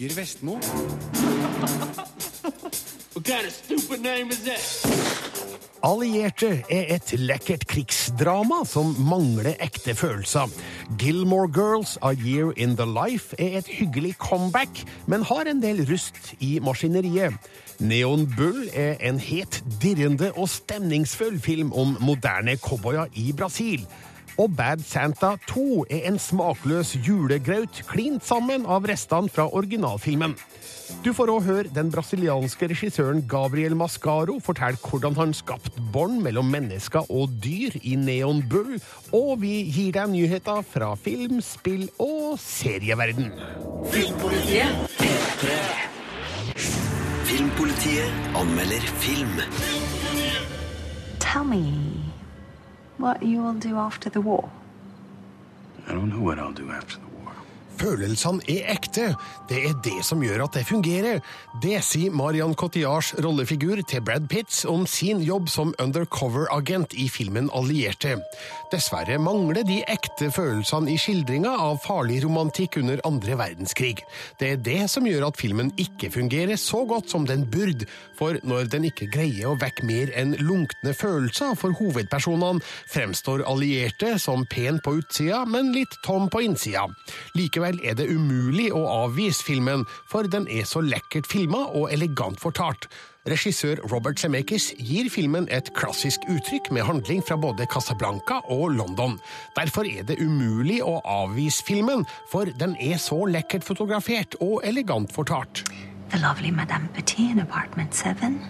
Birger Vestmo. What kind of stupid name is that? Allierte er et lekkert krigsdrama som mangler ekte følelser. Gilmore Girls A Year in the Life er et hyggelig comeback, men har en del rust i maskineriet. Neon Bull er en het, dirrende og stemningsfull film om moderne cowboyer i Brasil. Og Bad Santa 2 er en smakløs julegraut klint sammen av restene fra originalfilmen. Du får òg høre den brasilianske regissøren Gabriel Mascaro fortelle hvordan han skapte bånd mellom mennesker og dyr i Neon Bull, og vi gir deg nyheter fra film, spill og serieverden. Filmpolitiet P3. Filmpolitiet anmelder film. Tell me what you will do after the war. I don't know what I'll do after the war. Følelsene er ekte. Det er det som gjør at det fungerer. Det sier Marian Cotillards rollefigur til Brad Pitt om sin jobb som undercover-agent i filmen Allierte. Dessverre mangler de ekte følelsene i skildringa av farlig romantikk under andre verdenskrig. Det er det som gjør at filmen ikke fungerer så godt som den burde, for når den ikke greier å vekke mer enn lunkne følelser for hovedpersonene, fremstår allierte som pen på utsida, men litt tom på innsida. Likevel er det umulig å avvise filmen, for den er så lekkert filma og elegant fortalt. Regissør Robert Zemeckis gir filmen et klassisk uttrykk med handling fra både Casablanca og London. Derfor er det umulig å avvise filmen, for den er så lekkert fotografert og elegant fortalt. The lovely Madame Petit in apartment 7.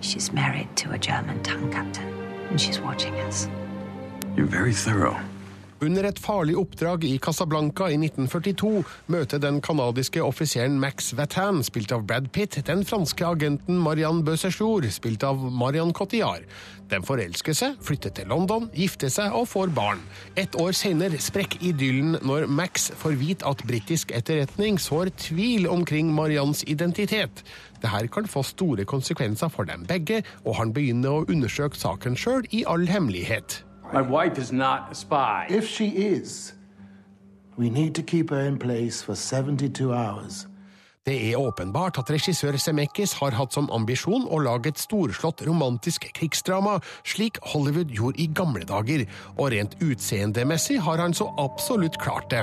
She's married to a German tongue captain, and she's watching us. You're very thorough. Under et farlig oppdrag i Casablanca i 1942 møter den canadiske offiseren Max Vatan, spilt av Brad Pitt, den franske agenten Marianne Bøssejour, spilt av Marion Cotillard. De forelsker seg, flytter til London, gifter seg og får barn. Et år senere sprekker idyllen når Max får vite at britisk etterretning sår tvil omkring Mariannes identitet. Dette kan få store konsekvenser for dem begge, og han begynner å undersøke saken sjøl i all hemmelighet. My wife is not a spy. If she is, we need to keep her in place for 72 hours. Det er åpenbart at regissør Semekis har hatt som ambisjon å lage et storslått romantisk krigsdrama, slik Hollywood gjorde i gamle dager, og rent utseendemessig har han så absolutt klart det.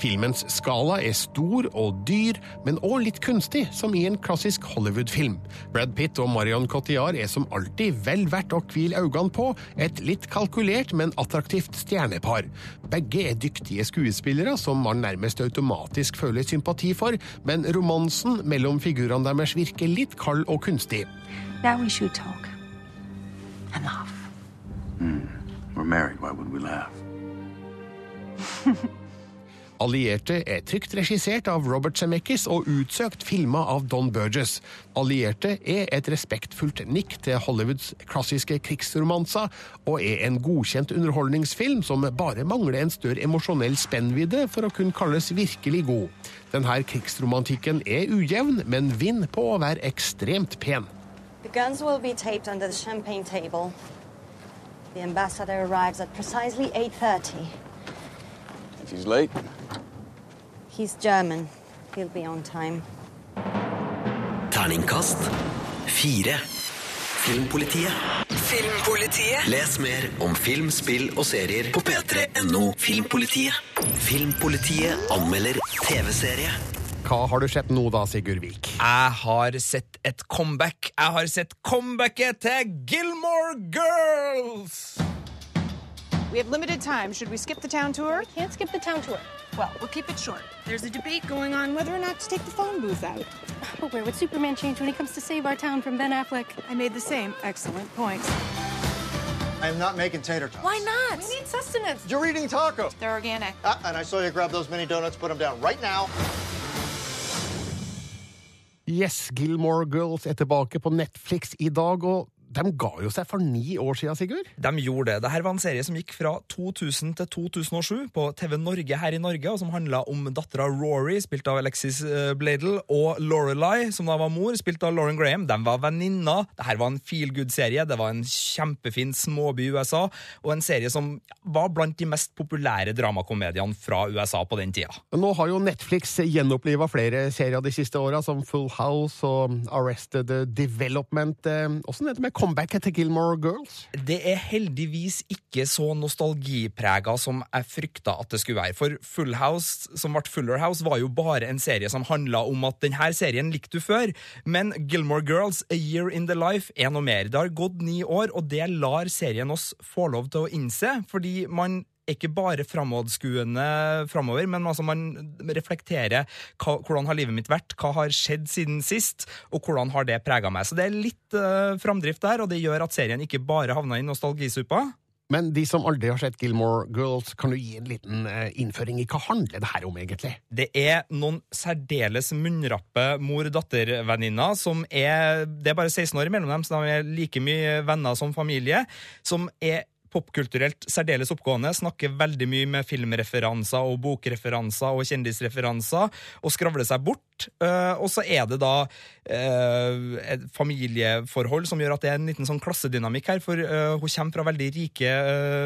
Filmens skala er stor og dyr, men òg litt kunstig, som i en klassisk Hollywood-film. Brad Pitt og Marion Cotillard er som alltid vel verdt å hvile øynene på, et litt kalkulert, men attraktivt stjernepar. Begge er dyktige skuespillere som man nærmest automatisk føler sympati for, men romansen mellom figurene deres virker litt kald og kunstig. Now we should talk. And laugh. We're married. Why would we laugh? Allierte er trygt regissert av Robert Zemeckis og utsøkt filma av Don Burgess. Allierte er et respektfullt nikk til Hollywoods klassiske krigsromanser, og er en godkjent underholdningsfilm som bare mangler en større emosjonell spennvidde for å kunne kalles virkelig god. Denne krigsromantikken er ujevn, men vinner på å være ekstremt pen. The guns will be taped under the champagne table. The ambassador arrives at precisely 8:30. If he's late, He's German. He'll be on time. Terningkast fire. Filmpolitiet. Filmpolitiet. Les mer om film, spill og serier på p3.no Filmpolitiet. Filmpolitiet anmelder TV-serie. Hva har du sett nå da, Sigurd Vik? Jeg har sett et comeback. Jeg har sett comebacket til Gilmore Girls! We have limited time. Should we skip the town tour? We can't skip the town tour. Well, we'll keep it short. There's a debate going on whether or not to take the phone booth out. But where would Superman change when he comes to save our town from Ben Affleck? I made the same excellent point. I'm not making tater tots. Why not? We need sustenance. You're eating tacos. They're organic. Ah, and I saw you grab those mini donuts, put them down right now. Yes, Gilmore Girls er tilbake på Netflix i dag, og de ga jo seg for ni år siden, Sigurd. De gjorde det. Dette var en serie som gikk fra 2000 til 2007 på TV Norge her i Norge, og som handla om dattera Rory, spilt av Alexis eh, Bladel, og Lorelei, som da var mor, spilt av Lauren Graham. De var venninner. Dette var en feel good-serie. Det var en kjempefin småby i USA, og en serie som var blant de mest populære dramakomediene fra USA på den tida. Nå har jo Netflix gjenoppliva flere serier de siste åra, som Full House og Arrested Development. Åssen er det med comebacket til Gilmore Girls? Det er heldigvis ikke så nostalgiprega som jeg frykta at det skulle være. For Full House, som ble Fuller House, var jo bare en serie som handla om at denne serien likte du før. Men Gilmore Girls, A Year in the Life, er noe mer. Det har gått ni år, og det lar serien oss få lov til å innse, fordi man ikke bare framadskuende framover, men altså man reflekterer hva, hvordan har livet mitt vært, hva har skjedd siden sist, og hvordan har det prega meg. Så det er litt uh, framdrift der, og det gjør at serien ikke bare havna i nostalgisuppa. Men de som aldri har sett Gilmore Girls, kan du gi en liten uh, innføring i hva handler det her om, egentlig? Det er noen særdeles munnrappe mor-datter-venninner som er Det er bare 16 år mellom dem, så de er like mye venner som familie. Som er popkulturelt særdeles oppgående, snakker veldig mye med filmreferanser og bokreferanser og kjendisreferanser, og skravler seg bort. Uh, og så er det da uh, et familieforhold som gjør at det er en liten sånn klassedynamikk her, for uh, hun kommer fra veldig rike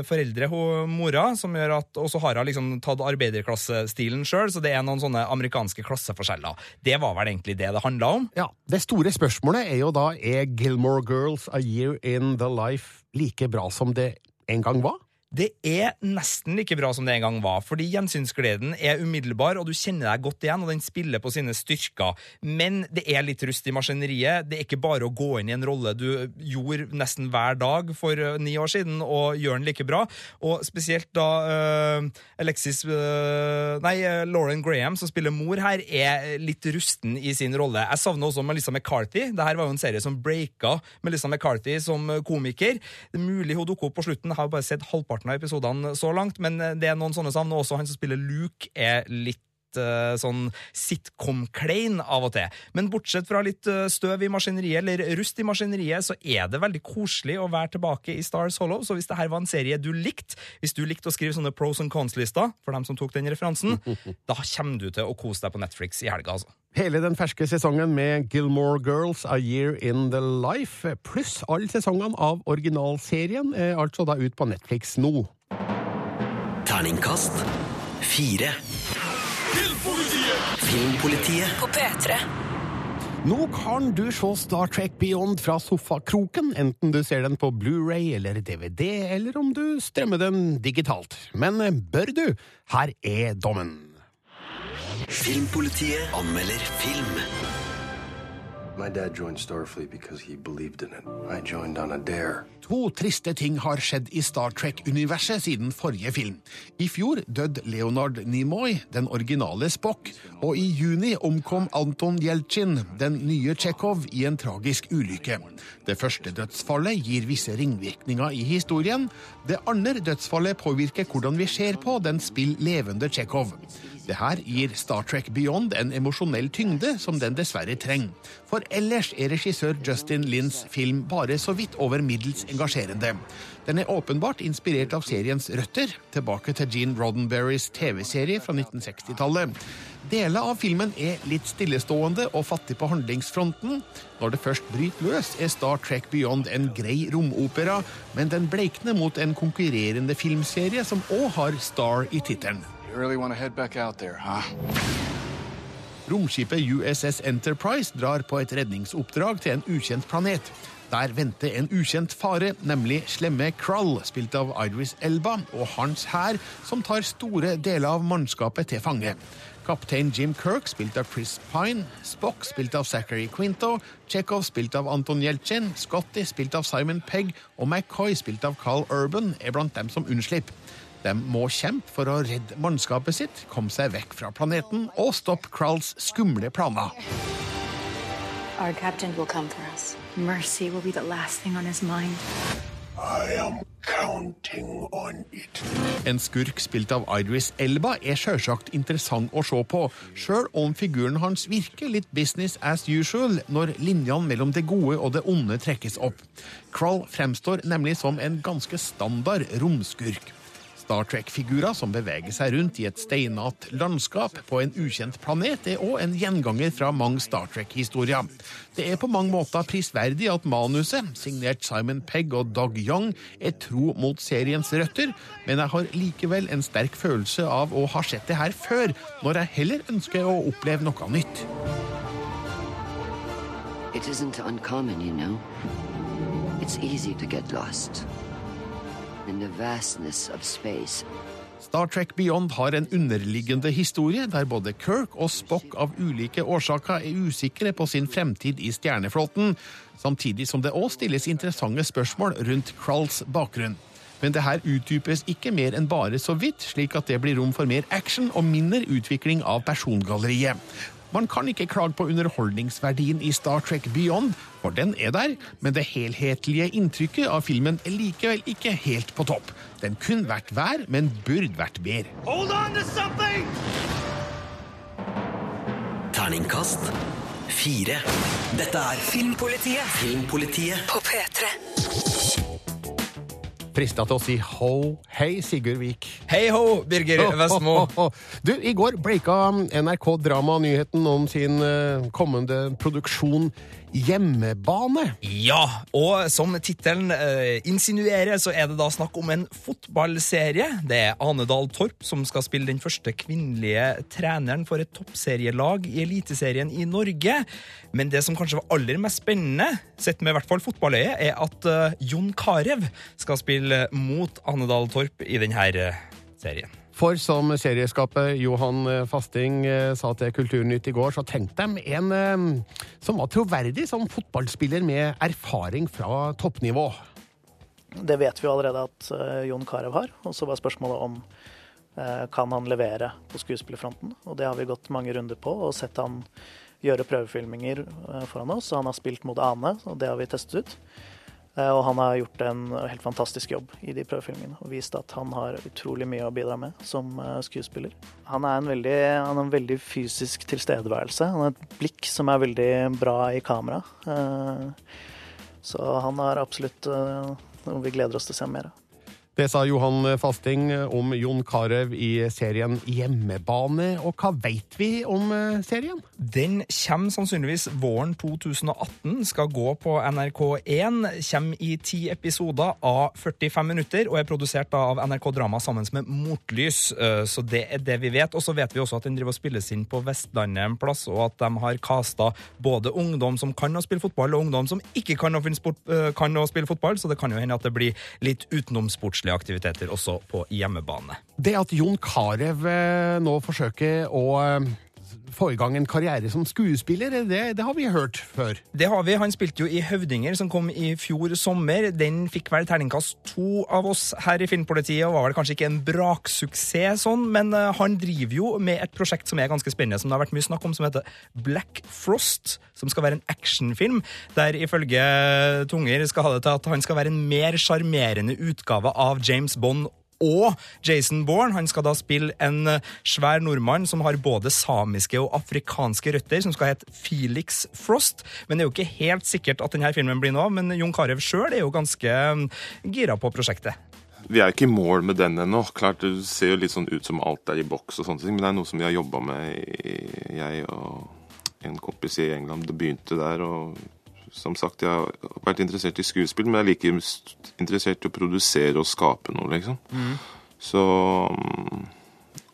foreldre, hun mora, som gjør at, og så har hun liksom tatt arbeiderklassestilen sjøl, så det er noen sånne amerikanske klasseforskjeller. Det var vel egentlig det det handla om? Ja, Det store spørsmålet er jo da er Gilmore Girls A Year in the Life like bra som det en gang var? Det er nesten like bra som det en gang var, fordi gjensynsgleden er umiddelbar, og du kjenner deg godt igjen, og den spiller på sine styrker. Men det er litt rust i maskineriet. Det er ikke bare å gå inn i en rolle du gjorde nesten hver dag for uh, ni år siden, og gjøre den like bra. Og spesielt da uh, Alexis uh, Nei, Lauren Graham, som spiller mor her, er litt rusten i sin rolle. Jeg savner også Melissa McCarthy. Dette var jo en serie som breaka Melissa McCarthy som komiker. Det er mulig hun dukker opp på slutten. Jeg har bare sett halvparten av episodene så langt, men det er noen sånne savn. Og også han som spiller Luke, er litt uh, sånn sitcom-klein av og til. Men bortsett fra litt uh, støv i maskineriet, eller rust i maskineriet, så er det veldig koselig å være tilbake i Stars Hollow. Så hvis det her var en serie du likte, hvis du likte å skrive sånne pros and cons-lister, for dem som tok den referansen, da kommer du til å kose deg på Netflix i helga, altså. Hele den ferske sesongen med Gilmore Girls A Year in the Life, pluss alle sesongene av originalserien, er altså da ut på Netflix nå. Terningkast fire. Filmpolitiet! På P3. Nå kan du se Star Trek Beyond fra sofakroken, enten du ser den på Blu-ray eller DVD, eller om du strømmer den digitalt. Men eh, bør du? Her er dommen. Filmpolitiet anmelder film. To triste ting har skjedd i Star Trek-universet siden forrige film. I fjor døde Leonard Nimoy, den originale Spock, og i juni omkom Anton Jeltsin, den nye Tsjekhov, i en tragisk ulykke. Det første dødsfallet gir visse ringvirkninger i historien. Det andre dødsfallet påvirker hvordan vi ser på den spill levende Tsjekhov. Det her gir Star Trek Beyond en emosjonell tyngde som den dessverre trenger. For ellers er regissør Justin Lins film bare så vidt over middels engasjerende. Den er åpenbart inspirert av seriens røtter, tilbake til Gene Roddenberrys TV-serie fra 1960-tallet. Deler av filmen er litt stillestående og fattig på handlingsfronten. Når det først bryter løs, er Star Trek Beyond en grei romopera, men den bleikner mot en konkurrerende filmserie som òg har Star i tittelen. Really there, huh? Romskipet USS Enterprise drar på et redningsoppdrag til en ukjent planet. Der venter en ukjent fare, nemlig slemme Krull, spilt av Idris Elba, og hans hær, som tar store deler av mannskapet til fange. Kaptein Jim Kirk, spilt av Chris Pine, Spock, spilt av Zachary Quinto, Chekhov, spilt av Anton Jeltsin, Scotty, spilt av Simon Pegg, og McCoy, spilt av Carl Urban, er blant dem som unnslipper. De må kjempe for å redde mannskapet sitt, komme seg vekk fra planeten og stoppe Kralls skumle planer. Our captain will come for us. Mercy will be the last thing on his mind. I am counting on it. En skurk spilt av Idris Elba er sjølsagt interessant å se på, sjøl om figuren hans virker litt business as usual når linjene mellom det gode og det onde trekkes opp. Krull fremstår nemlig som en ganske standard romskurk. Star Trek-figurer som beveger seg rundt i et steinat landskap på en ukjent planet, er òg en gjenganger fra mange Star Trek-historier. Det er på mange måter prisverdig at manuset, signert Simon Pegg og Doug Young, er tro mot seriens røtter, men jeg har likevel en sterk følelse av å ha sett det her før, når jeg heller ønsker å oppleve noe nytt. It isn't uncommon, you know. It's easy to get lost Star Trek Beyond har en underliggende historie der både Kirk og Spock av ulike årsaker er usikre på sin fremtid i stjerneflåten, samtidig som det òg stilles interessante spørsmål rundt Krulls bakgrunn. Men det her utdypes ikke mer enn bare så vidt, slik at det blir rom for mer action og mindre utvikling av persongalleriet. Man kan ikke klage på underholdningsverdien i Star Trek Beyond, for den er der, men det helhetlige inntrykket av filmen er likevel ikke helt på topp. Den kunne vært vær, men burde vært mer. Hold on to something! Terningkast fire. Dette er Filmpolitiet Filmpolitiet på P3. Frista til å si ho, hei, Sigurd Vik. Hei ho, Birger Vestmo. Du, I går breika NRK Drama-nyheten om sin eh, kommende produksjon Hjemmebane. Ja, og som tittelen eh, insinuerer, så er det da snakk om en fotballserie. Det er Ane Dahl Torp som skal spille den første kvinnelige treneren for et toppserielag i Eliteserien i Norge. Men det som kanskje var aller mest spennende, sett med i hvert fall fotballøyet, er at eh, Jon Carew skal spille mot Ane Dahl Torp i denne eh, serien. For som serieskapet Johan Fasting eh, sa til Kulturnytt i går, så tenkte de en eh, som var troverdig som fotballspiller med erfaring fra toppnivå. Det vet vi allerede at eh, Jon Carew har. Og så var spørsmålet om eh, kan han levere på skuespillerfronten. Og det har vi gått mange runder på og sett han gjøre prøvefilminger eh, foran oss. Han har spilt mot Ane, og det har vi testet ut. Eh, Og han har gjort en helt fantastisk jobb i de prøvefilmene og vist at han har utrolig mye å bidra med som eh, skuespiller. Han, er en veldig, han har en veldig fysisk tilstedeværelse. Han har et blikk som er veldig bra i kamera. Eh, Så han har absolutt noe vi gleder oss til å se mer av. Det sa Johan Fasting om Jon Carew i serien Hjemmebane. Og hva veit vi om eh, serien? Den kommer sannsynligvis våren 2018, skal gå på NRK1. Kommer i ti episoder av 45 minutter og er produsert av NRK Drama sammen med Motlys. Eh, Så det er det vi vet. Og så vet vi også at den driver og spilles inn på Vestlandet en plass, og at de har casta både ungdom som kan å spille fotball, og ungdom som ikke eh, kan å spille fotball, så det kan jo hende at det blir litt utenomsportslige aktiviteter også på hjemmebane. Det at Jon Carew eh, nå forsøker å eh, få i gang en karriere som skuespiller, det, det har vi hørt før. Det har vi. Han spilte jo i Høvdinger, som kom i fjor sommer. Den fikk vel terningkast to av oss her i Filmpolitiet, og var vel kanskje ikke en braksuksess sånn, men eh, han driver jo med et prosjekt som er ganske spennende, som det har vært mye snakk om, som heter Black Frost, som skal være en actionfilm, der ifølge Tunger skal ha det til at han skal være en mer sjarmerende utgave av James Bond og Jason Bourne. Han skal da spille en eh, svær nordmann som har både samiske og afrikanske røtter, som skal hete Felix Frost. Men det er jo ikke helt sikkert at denne filmen blir noe av, men Jon Carew sjøl er jo ganske mm, gira på prosjektet. Vi er ikke i mål med den ennå. Klart Det ser jo litt sånn ut som alt er i boks, og sånne ting, men det er noe som vi har jobba med, jeg og en kompis i England. Det begynte der. og som sagt, Jeg har vært interessert i skuespill, men jeg er like interessert i å produsere og skape noe, liksom. Så mm,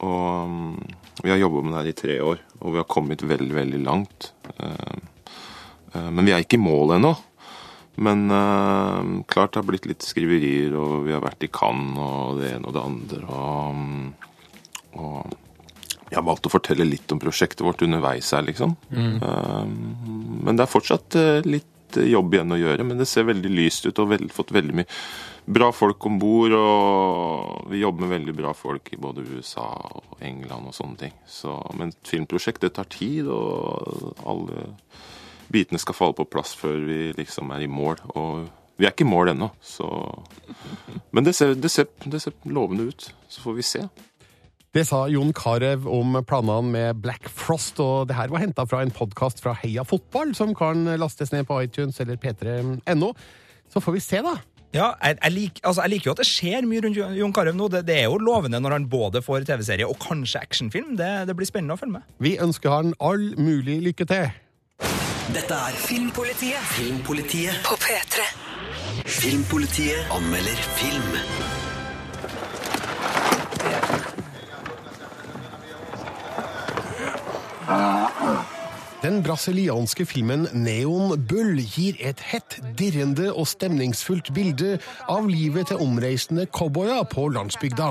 Og mm, vi har jobba med det her i tre år, og vi har kommet veldig, veldig langt. Eh, eh, Men vi er ikke i mål ennå. Men eh, klart det har blitt litt skriverier, og vi har vært i Cannes og det ene og det andre. Og, og jeg har valgt å fortelle litt om prosjektet vårt underveis her, liksom. Mm. Eh, men det er fortsatt eh, litt eh, jobb igjen å gjøre, men det ser veldig lyst ut og vel, fått veldig mye bra folk om bord. Og vi jobber med veldig bra folk i både USA og England og sånne ting. Så, men et filmprosjekt, det tar tid, og alle bitene skal falle på plass før vi liksom er i mål. Og Vi er ikke i mål ennå, så Men det ser, det, ser, det ser lovende ut. Så får vi se. Det sa Jon Carew om planene med Black Frost, og det her var henta fra en podkast fra Heia Fotball, som kan lastes ned på iTunes eller p3.no. Så får vi se, da. Ja, jeg, jeg, lik, altså, jeg, liker jo at det skjer mye rundt Jon Carew nå. Det, det, er jo lovende når han både får TV-serie og kanskje actionfilm. Det, det, blir spennende å følge med. Vi ønsker han all mulig lykke til. Dette er Filmpolitiet. Filmpolitiet på P3. Filmpolitiet anmelder film. Den brasilianske filmen Neon Bull gir et hett, dirrende og stemningsfullt bilde av livet til omreisende cowboyer på landsbygda.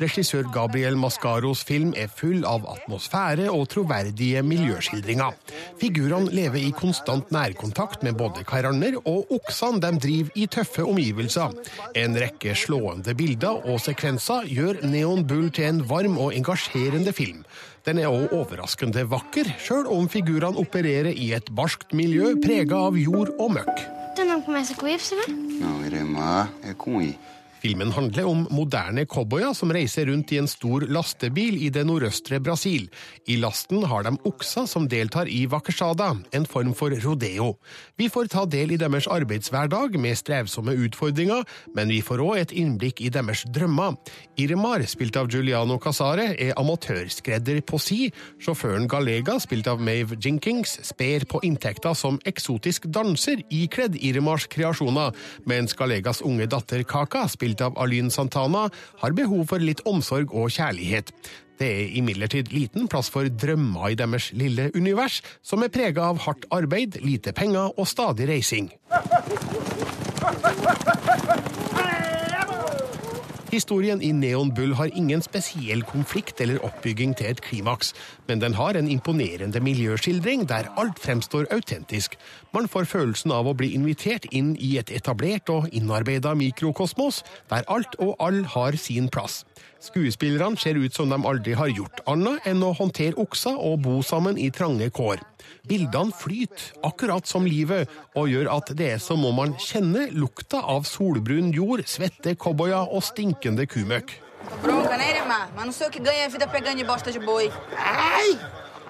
Regissør Gabriel Mascaros film er full av atmosfære og troverdige miljøskildringer. Figurene lever i konstant nærkontakt med både karanner og oksene de driver i tøffe omgivelser. En rekke slående bilder og sekvenser gjør Neon Bull til en varm og engasjerende film. Den er òg overraskende vakker, sjøl om figurene opererer i et barskt miljø prega av jord og møkk. Filmen handler om moderne cowboyer som reiser rundt i en stor lastebil i det nordøstre Brasil. I lasten har de okser som deltar i vakesjada, en form for rodeo. Vi får ta del i deres arbeidshverdag med strevsomme utfordringer, men vi får òg et innblikk i deres drømmer. Irmar, spilt av Giuliano Casare, er amatørskredder på si. Sjåføren Galega, spilt av Mave Jinkings, sper på inntekta som eksotisk danser ikledd Irmars kreasjoner, mens Galegas unge datter Kaka, spilt spilt av Alyn Santana, har behov for litt omsorg og kjærlighet. Det er imidlertid liten plass for drømmer i deres lille univers, som er prega av hardt arbeid, lite penger og stadig reising. Historien i Neon Bull har ingen spesiell konflikt eller oppbygging til et klimaks, men den har en imponerende miljøskildring der alt fremstår autentisk. Man får følelsen av å bli invitert inn i et etablert og innarbeida mikrokosmos, der alt og all har sin plass. Skuespillerne ser ut som de aldri har gjort annet enn å håndtere okser og bo sammen i trange kår. Bildene flyter, akkurat som livet, og gjør at det er som om man kjenner lukta av solbrun jord, svette cowboyer og stinkende kumøkk. Bronca,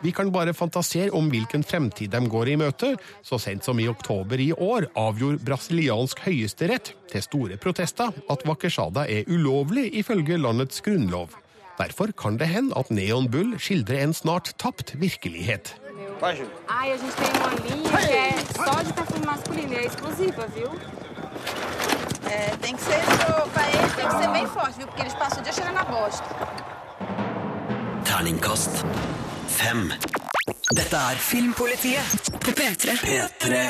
Vi kan bare fantasere om hvilken fremtid de går i møte. Så sent som i oktober i år avgjorde brasiliansk høyesterett, til store protester, at wakeshada er ulovlig ifølge landets grunnlov. Derfor kan det hende at Neon Bull skildrer en snart tapt virkelighet. Ai, a gente tem uma linha que é só de perfume masculino e é exclusiva, viu? É, tem que ser pro- pra ele, tem que ser bem forte, viu? Porque eles passam o dia cheirando a bosta. Terningkast fem. Dette er Filmpolitiet på P3. P3.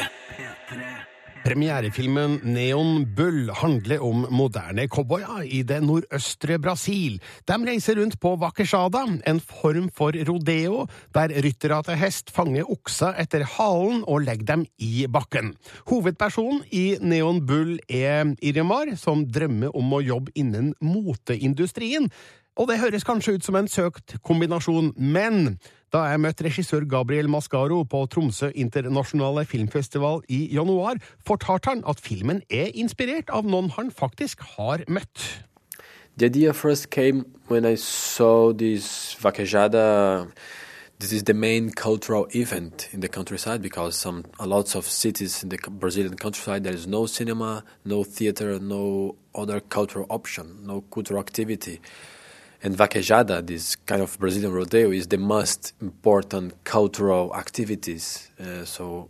Premierefilmen Neon Bull handler om moderne cowboyer i det nordøstre Brasil. De reiser rundt på vakesjada, en form for rodeo, der ryttere til hest fanger okser etter halen og legger dem i bakken. Hovedpersonen i Neon Bull er Irimar, som drømmer om å jobbe innen moteindustrien. Og det høres kanskje ut som en søkt kombinasjon, men da jeg møtte regissør Gabriel Mascaro på Tromsø internasjonale filmfestival i januar, fortalte han at filmen er inspirert av noen han faktisk har møtt. The idea first came when I this vaquejada. This is the main cultural event in the countryside because some lots of cities in the Brazilian countryside there is no cinema, no theater, no other cultural option, no cultural activity. And vaquejada, this kind of Brazilian rodeo, is the most important cultural activities. Uh, so,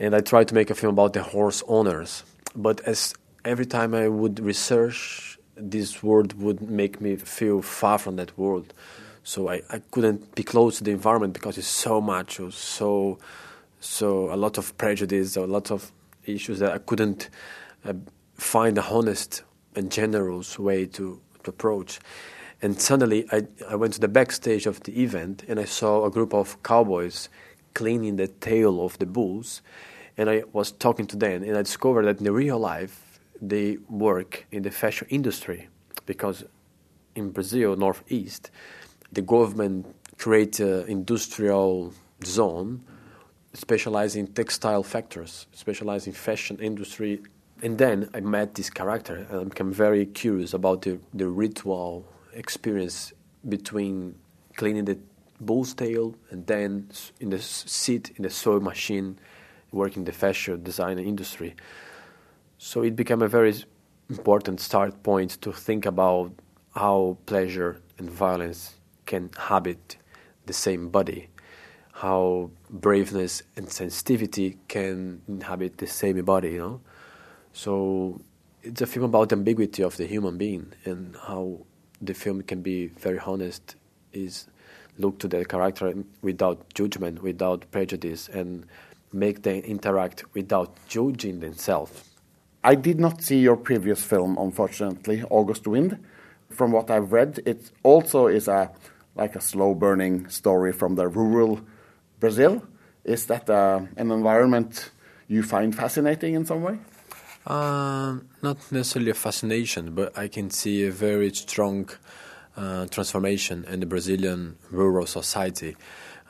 and I tried to make a film about the horse owners. But as every time I would research, this world would make me feel far from that world. So I, I couldn't be close to the environment because it's so much, so, so a lot of prejudice, a lot of issues that I couldn't uh, find a honest and generous way to approach. And suddenly I, I went to the backstage of the event and I saw a group of cowboys cleaning the tail of the bulls. And I was talking to them and I discovered that in the real life they work in the fashion industry because in Brazil, Northeast, the government create an industrial zone specializing textile factors, specializing fashion industry. And then I met this character and I became very curious about the, the ritual experience between cleaning the bull's tail and then in the seat in the sewing machine, working the fashion design industry. So it became a very important start point to think about how pleasure and violence can habit the same body, how braveness and sensitivity can inhabit the same body, you know. So it's a film about the ambiguity of the human being and how the film can be very honest is look to the character without judgment, without prejudice, and make them interact without judging themselves. I did not see your previous film, unfortunately, August Wind. From what I've read, it also is a like a slow burning story from the rural Brazil. Is that uh, an environment you find fascinating in some way? Uh, not necessarily a fascination, but I can see a very strong uh, transformation in the Brazilian rural society.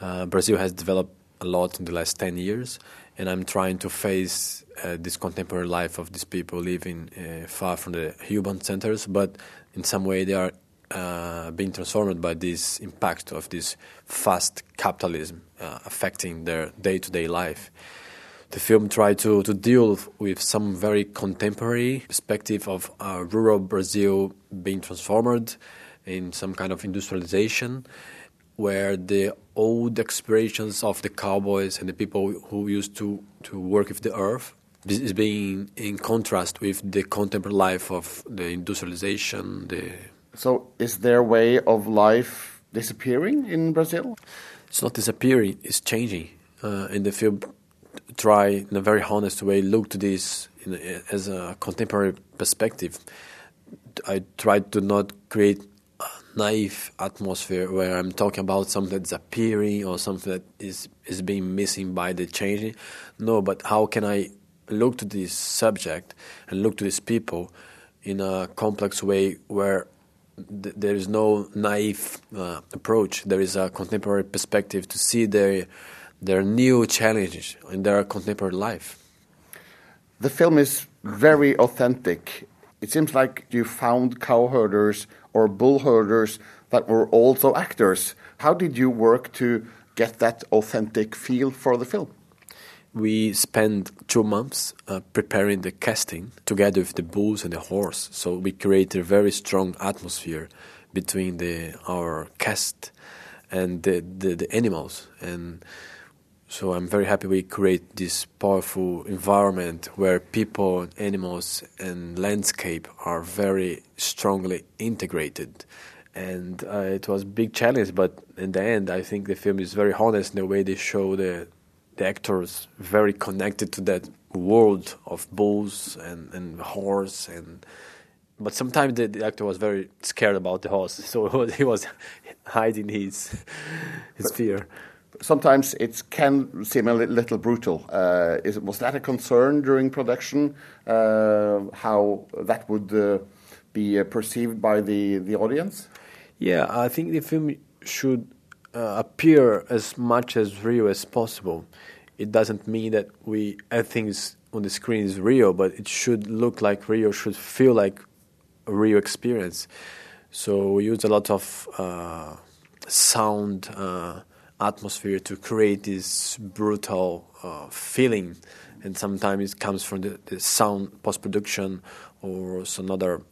Uh, Brazil has developed a lot in the last 10 years, and I'm trying to face uh, this contemporary life of these people living uh, far from the urban centers, but in some way they are uh, being transformed by this impact of this fast capitalism uh, affecting their day to day life the film tried to, to deal with some very contemporary perspective of uh, rural Brazil being transformed in some kind of industrialization, where the old aspirations of the cowboys and the people who used to, to work with the earth is is being in contrast with the contemporary life of the industrialization. The So, is their way of life disappearing in Brazil? it's not disappearing; it's changing. Uh, and the film try in a very honest way look to this in as a contemporary perspective. I try to not create a naive atmosphere where I'm talking about something that's appearing or something that is is being missing by the changing. No, but how can I look to this subject and look to these people in a complex way where th- there is no naive uh, approach. There is a contemporary perspective to see their their new challenges in their contemporary life. The film is very authentic. It seems like you found cow herders or bull herders that were also actors. How did you work to get that authentic feel for the film? We spent two months uh, preparing the casting together with the bulls and the horse. So we created a very strong atmosphere between the our cast and the, the, the animals. And so I'm very happy we create this powerful environment where people, animals, and landscape are very strongly integrated. And uh, it was a big challenge, but in the end, I think the film is very honest in the way they show the the actors very connected to that world of bulls and, and horse and but sometimes the, the actor was very scared about the horse so he was hiding his his fear Sometimes it can seem a little brutal. Uh, is, was that a concern during production? Uh, how that would uh, be uh, perceived by the, the audience? yeah i think the film should uh, appear as much as real as possible it doesn't mean that we everything is on the screen is real but it should look like real should feel like a real experience so we use a lot of uh, sound uh, atmosphere to create this brutal uh, feeling. And sometimes it comes from the, the sound post production or some other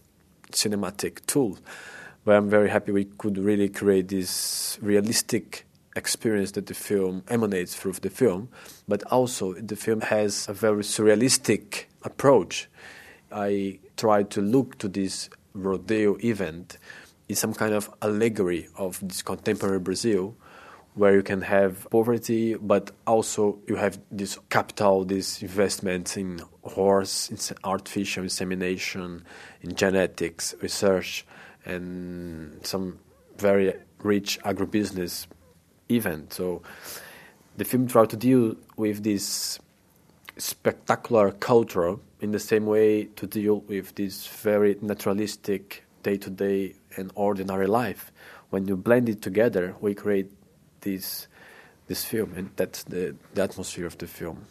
cinematic tool. But I'm very happy we could really create this realistic experience that the film emanates through the film, but also the film has a very surrealistic approach. I try to look to this rodeo event in some kind of allegory of this contemporary Brazil, where you can have poverty, but also you have this capital, this investment in horse, in artificial insemination, in genetics research, and some very rich agribusiness event. So the film tried to deal with this spectacular culture in the same way to deal with this very naturalistic day to day and ordinary life. When you blend it together, we create this this film, and that's the, the atmosphere of the film.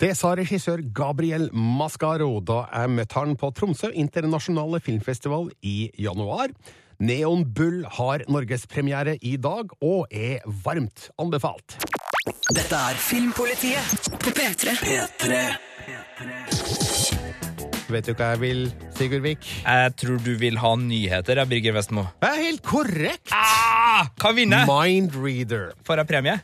Det sa regissør Gabriel Mascaro da jeg møtte han på Tromsø internasjonale filmfestival i januar. Neon Bull har norgespremiere i dag og er varmt anbefalt. Dette er Filmpolitiet på P3. P3. Vet du hva jeg vil, Sigurd Vik? Jeg tror du vil ha nyheter, jeg, Birger Vestmo. Det er helt korrekt! Ah, hva vinner jeg? Mindreader. Får jeg premie?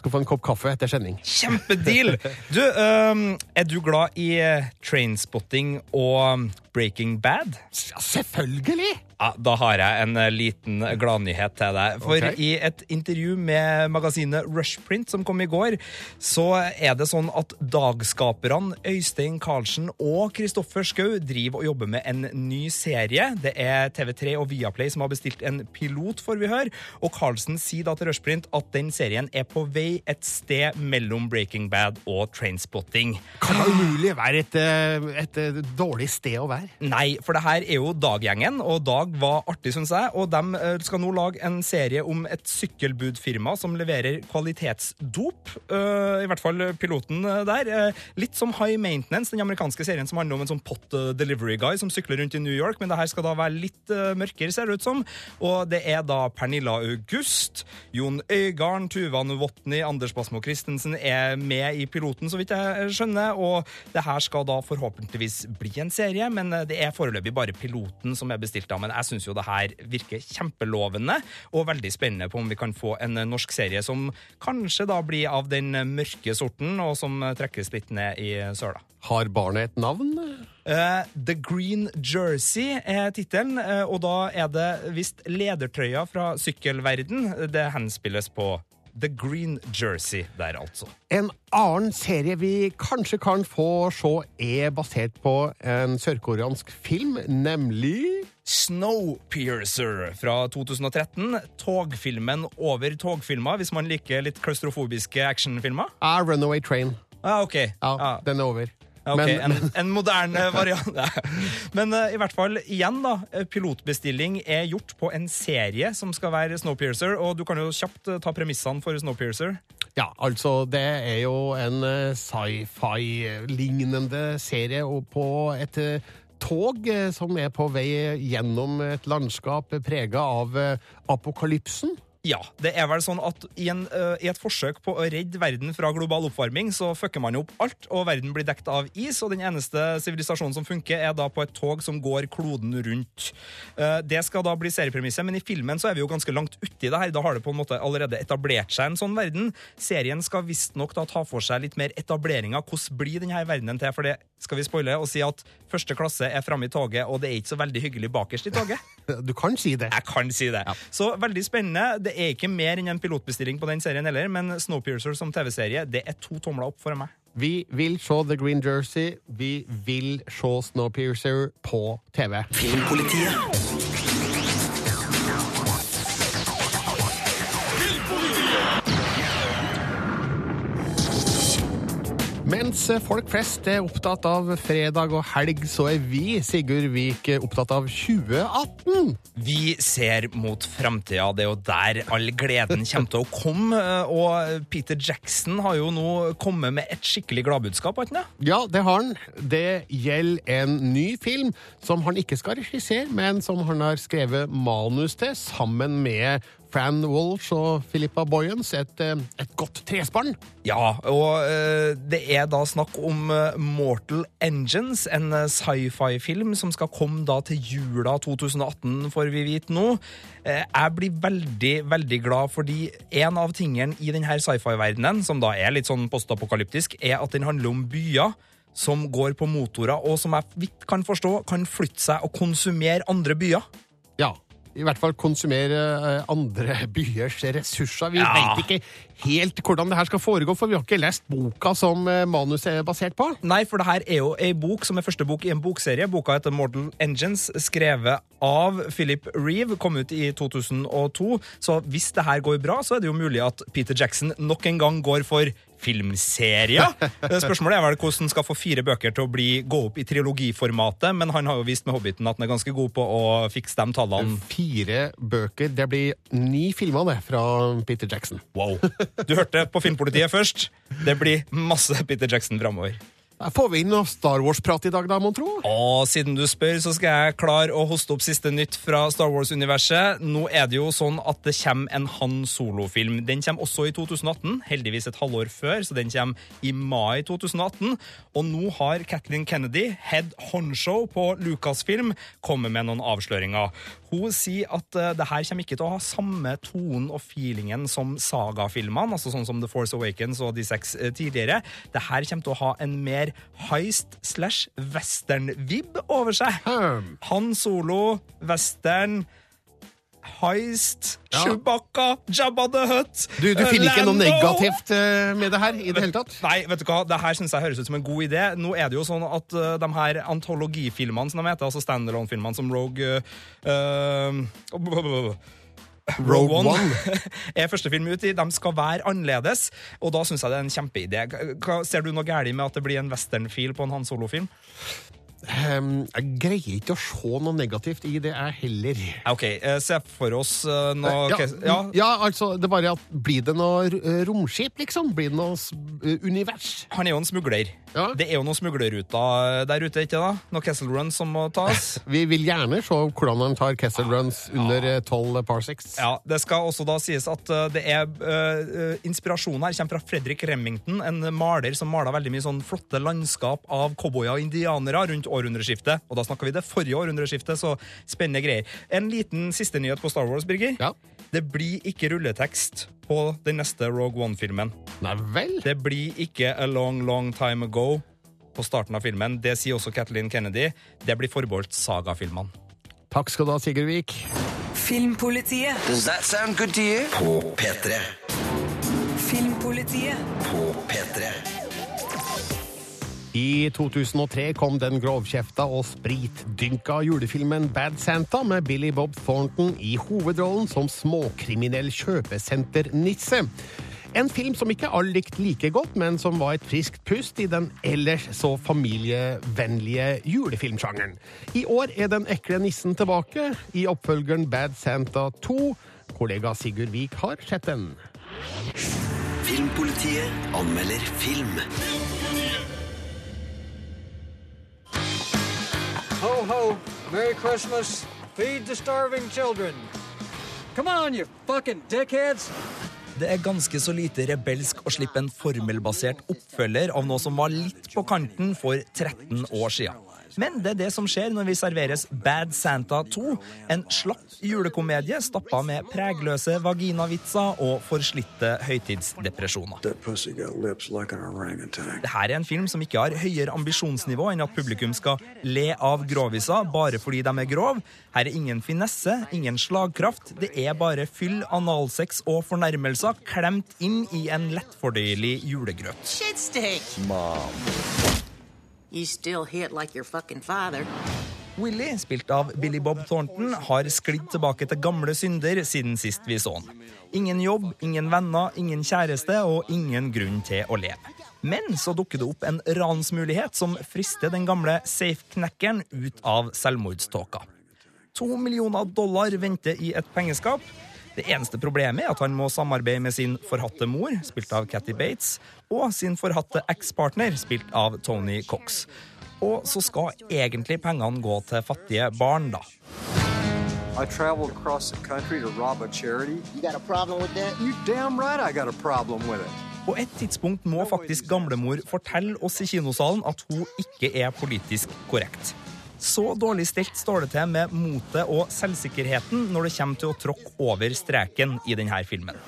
Skal få en kopp kaffe etter sending. Kjempedeal! Du, um, er du glad i eh, Trainspotting og Breaking Bad? Ja, selvfølgelig! Ja, Da har jeg en eh, liten gladnyhet til deg. For okay. i et intervju med magasinet Rushprint som kom i går, så er det sånn at dagskaperne Øystein Karlsen og Kristoffer Schou driver og jobber med en ny serie. Det er TV3 og Viaplay som har bestilt en pilot, får vi høre. Og Karlsen sier da til Rushprint at den serien er på vei et sted mellom Breaking Bad og Trainspotting. Kan det umulig være et, eh, et eh, dårlig sted å være? Nei, for det her er jo Dag-gjengen, og Dag var artig, syns jeg. Og de eh, skal nå lage en serie om et sykkelbudfirma som leverer kvalitetsdop. Eh, I hvert fall piloten eh, der. Litt som High Maintenance, den amerikanske serien som handler om en sånn pot delivery guy som sykler rundt i New York, men det her skal da være litt mørkere, ser det ut som. Og det er da Pernilla August, Jon Øygarden, Tuva Novotny, Anders Basmo Christensen er med i piloten, så vidt jeg skjønner. Og det her skal da forhåpentligvis bli en serie, men eh, det er foreløpig bare piloten som er bestilt av. Men jeg syns jo det her virker kjempelovende, og veldig spennende på om vi kan få en eh, norsk serie som kanskje da blir av den eh, mørke sorten, og som trekkes litt ned i søla. Har barnet et navn? Uh, The Green Jersey er tittelen, uh, og da er det visst ledertrøya fra sykkelverden det henspilles på. The Green Jersey der, altså. En annen serie vi kanskje kan få se er basert på en sørkoreansk film, nemlig Snowpiercer fra 2013. Togfilmen over togfilmer, hvis man liker litt klaustrofobiske actionfilmer. ah, Runaway Train. Ah, ok. Ja, Ah. Den er over. Ok, Men- en, en moderne variant. Men uh, i hvert fall, igjen da, eh, pilotbestilling er gjort på en serie som skal være Snowpiercer, og du kan jo kjapt eh, ta premissene for Snowpiercer. Ja, altså, det er jo en sci-fi-lignende serie og på et tog som er på vei gjennom et landskap prega av apokalypsen. Ja, det er vel sånn at i, en, uh, i et forsøk på å redde verden fra global oppvarming, så fucker man opp alt, og verden blir dekt av is, og den eneste sivilisasjonen som funker, er da på et tog som går kloden rundt. Uh, det skal da bli seriepremisset, men i filmen så er vi jo ganske langt uti det her. Da har det på en måte allerede etablert seg en sånn verden. Serien skal visstnok da ta for seg litt mer etablering av hvordan blir denne verdenen til, for det skal vi spoile og si at første klasse er framme i toget, og det er ikke så veldig hyggelig bakerst i toget. Du kan si det. Jeg kan si det. Så veldig spennende. Det er ikke mer enn en pilotbestilling på den serien heller, men Snowpiercer som TV-serie, det er to tomler opp for meg. Vi vil se The Green Jersey. Vi vil se Snowpiercer på TV. Filmpolitiet. Mens folk flest er opptatt av fredag og helg, så er vi, Sigurd Vik, opptatt av 2018. Vi ser mot framtida. Det er jo der all gleden kommer til å komme. Og Peter Jackson har jo nå kommet med et skikkelig gladbudskap, har han det? Ja, det har han. Det gjelder en ny film som han ikke skal regissere, men som han har skrevet manus til sammen med Fran Walsh og Philippa Boyens. Et, eh, et godt trespann. Ja, og eh, det er da snakk om eh, Mortal Engines, en sci-fi-film som skal komme da til jula 2018, får vi vite nå. Jeg blir veldig, veldig glad fordi en av tingene i denne sci-fi-verdenen, som da er litt sånn postapokalyptisk, er at den handler om byer som går på motorer, og som jeg vidt kan forstå, kan flytte seg og konsumere andre byer. Ja. I hvert fall konsumere eh, andre byers ressurser. Vi Ja. vet ikke helt hvordan det her skal foregå, for vi har ikke lest boka som eh, manuset er basert på. Nei, for det her er jo ei bok som er første bok i en bokserie. Boka heter Mortal Engines, skrevet av Philip Reeve, kom ut i 2002. Så hvis det her går bra, så er det jo mulig at Peter Jackson nok en gang går for filmserier. Eh, Spørsmålet er vel hvordan han skal få fire bøker til å bli, gå opp i trilogiformatet, men han har jo vist med Hobbiten at han er ganske god på å fikse de tallene. Fire bøker. Det blir ni filmer, det, fra Peter Jackson. Wow. Du hørte på Filmpolitiet først. Det blir masse Peter Jackson framover. Får vi inn noe Star Wars-prat i dag, da, mon tro? Og siden du spør, så skal jeg klare å hoste opp siste nytt fra Star Wars-universet. Nå er det jo sånn at det kommer en Han Solo-film. Den kommer også i 2018, heldigvis et halvår før, så den kommer i mai 2018. Og nå har Kathleen Kennedy, head honcho på Lucasfilm, kommet med noen avsløringer. Hun sier at uh, det her kommer ikke til å ha samme tonen og feelingen som sagafilmene, altså sånn som The Force Awakens og de seks uh, tidligere. Det her kommer til å ha en mer heist slash western-vib over seg. Han Solo, western, heist, Ja. Chewbacca, Jabba the Hutt Du, du finner ikke noe negativt eh, med det her i det hele tatt? Nei, vet du hva, det her synes jeg høres ut som en god idé. Nå er det jo sånn at uh, de her antologifilmene som de heter, altså standalone-filmene som Rogue uh, uh, Rogue One. er første film ut i. De skal være annerledes, og da syns jeg det er en kjempeidé. Ser du noe galt med at det blir en westernfil på en Han Solo-film? Ehm, jeg greier ikke å se noe negativt i det, jeg heller. OK, eh, se for oss eh, noe ja, ja. ja, altså, det er bare at Blir det noe eh, romskip, liksom? Blir det noe eh, univers? Han er jo en smugler. Det er jo noen smuglerruter der ute, ikke da? Noen Kessel Runs som må tas. Vi vil gjerne se hvordan han tar Kessel Runs under eh, 12 parsecs. Ja, Det skal også da sies at det er uh, inspirasjonen her kommer fra Fredrik Remington, en maler som maler veldig mye sånn flotte landskap av cowboyer og indianere rundt århundreskiftet. Og da snakker vi det forrige århundreskiftet, så spennende greier. En liten siste nyhet på Star Wars, Birger. Det blir ikke rulletekst på den neste Rogue One-filmen. Nei vel? Det blir ikke A Long Long Time Ago på starten av filmen. Det sier også Kathleen Kennedy. Det blir forbeholdt sagafilmene. Takk skal du ha, Sigurd Vik. Filmpolitiet. Does that sound good to you? På P3. Filmpolitiet. På P3. I 2003 kom den grovkjefta og spritdynka julefilmen Bad Santa med Billy Bob Thornton i hovedrollen som småkriminell kjøpesenternisse. En film som ikke alle likte like godt, men som var et friskt pust i den ellers så familievennlige julefilmsjangeren. I år er den ekle nissen tilbake i oppfølgeren Bad Santa 2. Kollega Sigurd Vik har sett den. Filmpolitiet anmelder film. Merry Christmas. Feed the starving children. Come on, you fucking dickheads. Det er ganske så lite rebelsk å slippe en formelbasert oppfølger av noe som var litt på kanten for 13 år siden. Men det er det som skjer når vi serveres Bad Santa 2, en slapp julekomedie stappa med pregløse vaginavitser og forslitte høytidsdepresjoner. Dette er en film som ikke har høyere ambisjonsnivå enn at publikum skal le av groviser bare fordi de er grov. Her er ingen finesse, ingen slagkraft. Det er bare fyll, analsex og fornærmelser klemt inn i en lettfordøyelig julegrøt. Shitstick. Mom. Willy, spilt av Billy Bob Thornton, har sklidd tilbake til gamle synder siden sist vi så han. Ingen jobb, ingen venner, ingen kjæreste og ingen grunn til å leve. Men så dukker det opp en ransmulighet som frister den gamle safe-knekkeren ut av selvmordståka. To millioner dollar venter i et pengeskap. Det eneste problemet er at han må samarbeide med sin forhatte mor, spilt av Catty Bates, og sin forhatte ekspartner, spilt av Tony Cox. Og så skal egentlig pengene gå til fattige barn, da. I traveled across the country to rob a charity. You got a problem with that? You damn right I got a problem with it. På et tidspunkt må faktisk gamlemor fortelle oss i kinosalen at hun ikke er politisk korrekt. Så dårlig stelt står det til med motet og selvsikkerheten når det kommer til å tråkke over streken i denne filmen.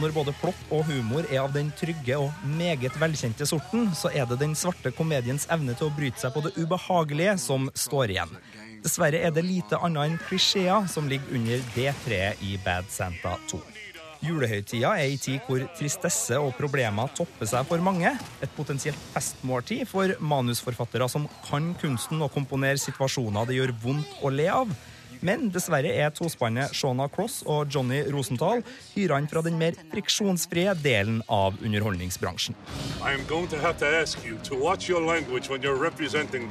Når både plott og humor er av den trygge og meget velkjente sorten, så er det den svarte komediens evne til å bryte seg på det ubehagelige som står igjen. Dessverre er det lite annet enn klisjeer som ligger under det treet i Bad Santa 2. Julehøytida er ei tid hvor tristesse og problemer topper seg for mange. Et potensielt festmåltid for manusforfattere som kan kunsten å komponere situasjoner det gjør vondt å le av. Men dessverre er tospannet Shona Cross og Johnny Rosenthal hyra inn fra den mer friksjonsfrie delen av underholdningsbransjen. I am going to have to ask you to watch your language when you're representing.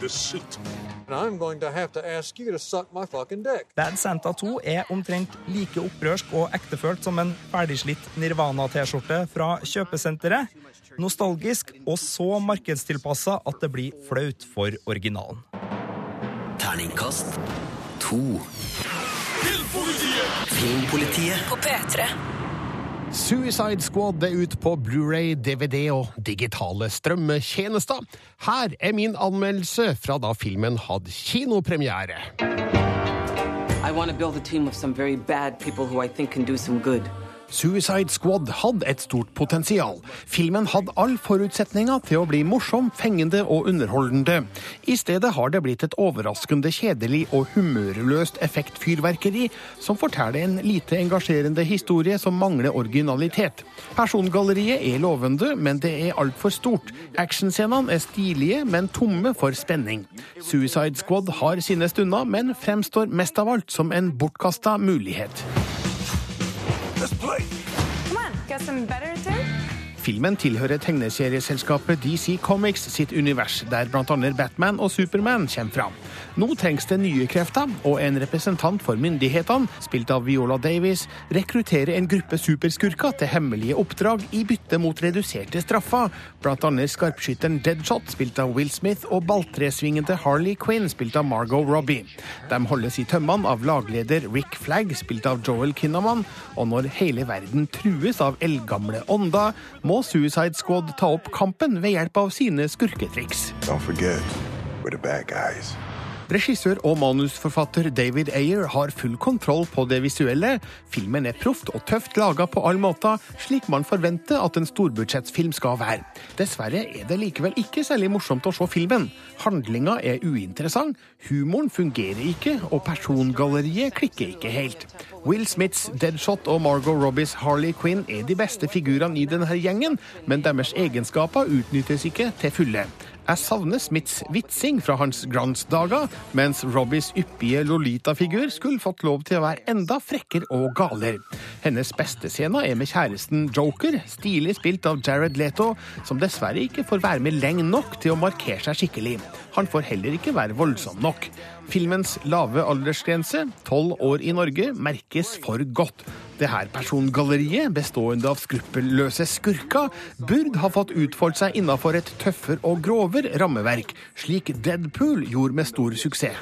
And I'm going to have to ask you to suck my fucking dick. Bad Santa 2 er omtrent like opprørsk og ektefølt som en ferdigslitt Nirvana-T-skjorte fra kjøpesenteret. Nostalgisk og så markedstilpassa at det blir flaut for originalen. Terningkast to. Filmpolitiet På P3. Suicide Squad er ute på Blu-ray, DVD og digitale strømmetjenester. Her er min anmeldelse fra da filmen hadde kinopremiere. I want to build a team of some very bad people who I think can do some good. Suicide Squad hadde et stort potensial. Filmen hadde all forutsetninger til å bli morsom, fengende og underholdende. I stedet har det blitt et overraskende kjedelig og humørløst effektfyrverkeri som forteller en lite engasjerende historie som mangler originalitet. Persongalleriet er lovende, men det er altfor stort. Actionscenene er stilige, men tomme for spenning. Suicide Squad har sine stunder, men fremstår mest av alt som en bortkasta mulighet. Come on, got some better too? Filmen tilhører tegneserieselskapet DC Comics sitt univers, der bl.a. Batman og Superman kommer fram. Nå trengs det nye krefter, og en representant for myndighetene, spilt av Viola Davis, rekrutterer en gruppe superskurker til hemmelige oppdrag i bytte mot reduserte straffer, bl.a. skarpskytteren Deadshot, spilt av Will Smith, og balltresvingende Harley Quinn, spilt av Margot Robbie. De holdes i tømmene av lagleder Rick Flagg, spilt av Joel Kinnaman, og når hele verden trues av eldgamle ånder, må Suicide Squad ta opp kampen ved hjelp av sine skurketriks. Don't forget, we're the bad guys. Regissør og manusforfatter David Ayer har full kontroll på det visuelle. Filmen er proft og tøft laga på all måte, slik man forventer at en storbudsjettfilm skal være. Dessverre er det likevel ikke særlig morsomt å se filmen. Handlinga er uinteressant, humoren fungerer ikke, og persongalleriet klikker ikke helt. Will Smiths Deadshot og Margot Robbies Harley Quinn er de beste figurene i denne gjengen, men deres egenskaper utnyttes ikke til fulle. Jeg savner Smiths vitsing fra hans glansdager, mens Robbies yppige Lolita-figur skulle fått lov til å være enda frekkere og galere. Hennes beste scene er med kjæresten Joker, stilig spilt av Jared Leto, som dessverre ikke får være med lenge nok til å markere seg skikkelig. Han får heller ikke være voldsom nok. Filmens lave aldersgrense, tolv år i Norge, merkes for godt. Det her persongalleriet, bestående av skruppelløse skurker, burde ha fått utfoldt seg innafor et tøffere og grovere rammeverk, slik Deadpool gjorde med stor suksess.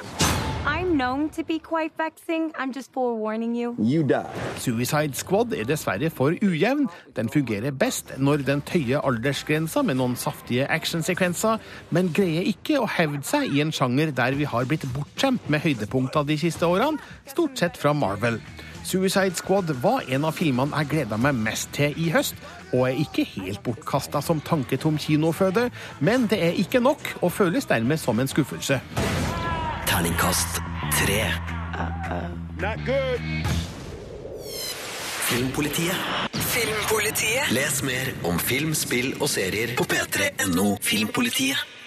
I'm known to be quite vexing. I'm just forewarning you. You die. Suicide Squad er dessverre for ujevn. Den fungerer best når den tøyer aldersgrensa med noen saftige actionsekvenser, men greier ikke å hevde seg i en sjanger der vi har blitt bortskjemt med høydepunkter de siste årene, stort sett fra Marvel. Suicide Squad var en av filmene jeg gleda meg mest til i høst, og er ikke helt bortkasta som tanketom kinoføde, men det er ikke nok, og føles dermed som en skuffelse. Terningkast tre. Not good. Filmpolitiet. Filmpolitiet. Les mer om film, spill og serier på p3.no Filmpolitiet.